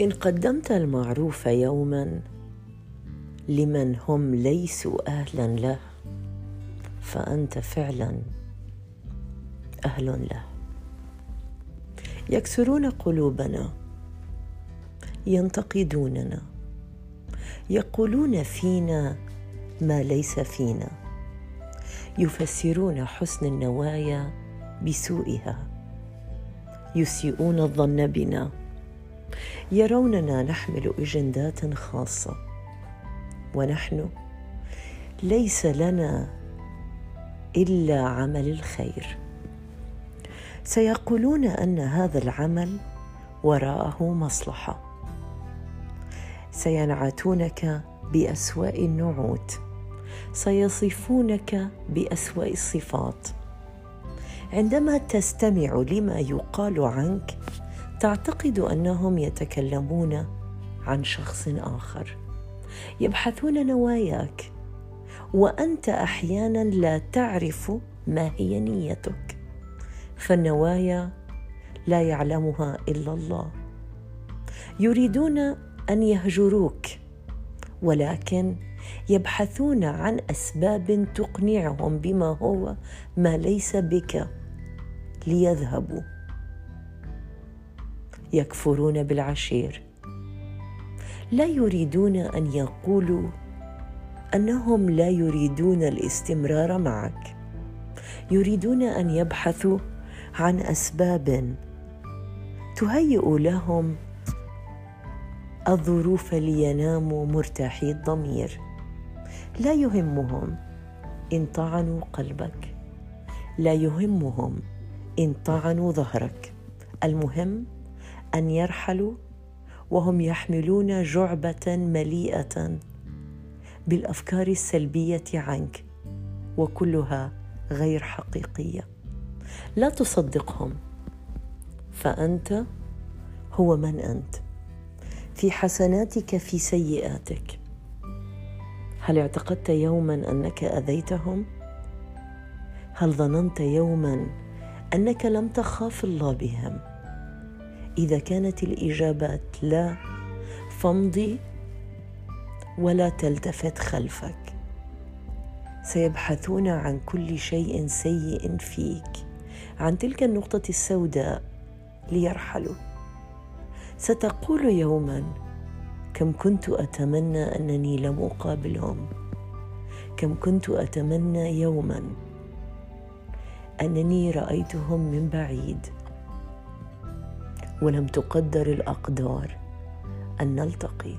إن قدمت المعروف يوما لمن هم ليسوا أهلا له فأنت فعلا أهل له. يكسرون قلوبنا ينتقدوننا يقولون فينا ما ليس فينا يفسرون حسن النوايا بسوءها يسيئون الظن بنا. يروننا نحمل أجندات خاصة. ونحن ليس لنا إلا عمل الخير. سيقولون أن هذا العمل وراءه مصلحة. سينعتونك بأسوأ النعوت. سيصفونك بأسوأ الصفات. عندما تستمع لما يقال عنك تعتقد أنهم يتكلمون عن شخص آخر. يبحثون نواياك وأنت أحيانا لا تعرف ما هي نيتك. فالنوايا لا يعلمها إلا الله. يريدون أن يهجروك ولكن يبحثون عن أسباب تقنعهم بما هو ما ليس بك. ليذهبوا. يكفرون بالعشير. لا يريدون أن يقولوا أنهم لا يريدون الاستمرار معك. يريدون أن يبحثوا عن أسباب تهيئ لهم الظروف ليناموا مرتاحي الضمير. لا يهمهم إن طعنوا قلبك. لا يهمهم إن طعنوا ظهرك. المهم أن يرحلوا وهم يحملون جعبة مليئة بالأفكار السلبية عنك وكلها غير حقيقية. لا تصدقهم فأنت هو من أنت. في حسناتك في سيئاتك. هل اعتقدت يوما أنك أذيتهم؟ هل ظننت يوما أنك لم تخاف الله بهم. إذا كانت الإجابات لا فامضي ولا تلتفت خلفك. سيبحثون عن كل شيء سيء فيك. عن تلك النقطة السوداء ليرحلوا. ستقول يوما كم كنت أتمنى أنني لم أقابلهم؟ كم كنت أتمنى يوما؟ أنني رأيتهم من بعيد. ولم تقدر الأقدار أن نلتقي.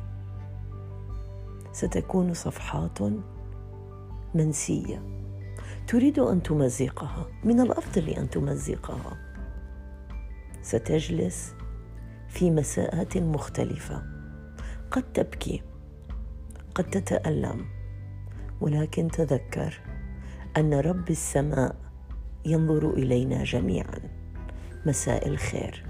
ستكون صفحات منسية. تريد أن تمزقها. من الأفضل أن تمزقها. ستجلس في مساءات مختلفة. قد تبكي. قد تتألم. ولكن تذكر أن رب السماء ينظر إلينا جميعا. مساء الخير.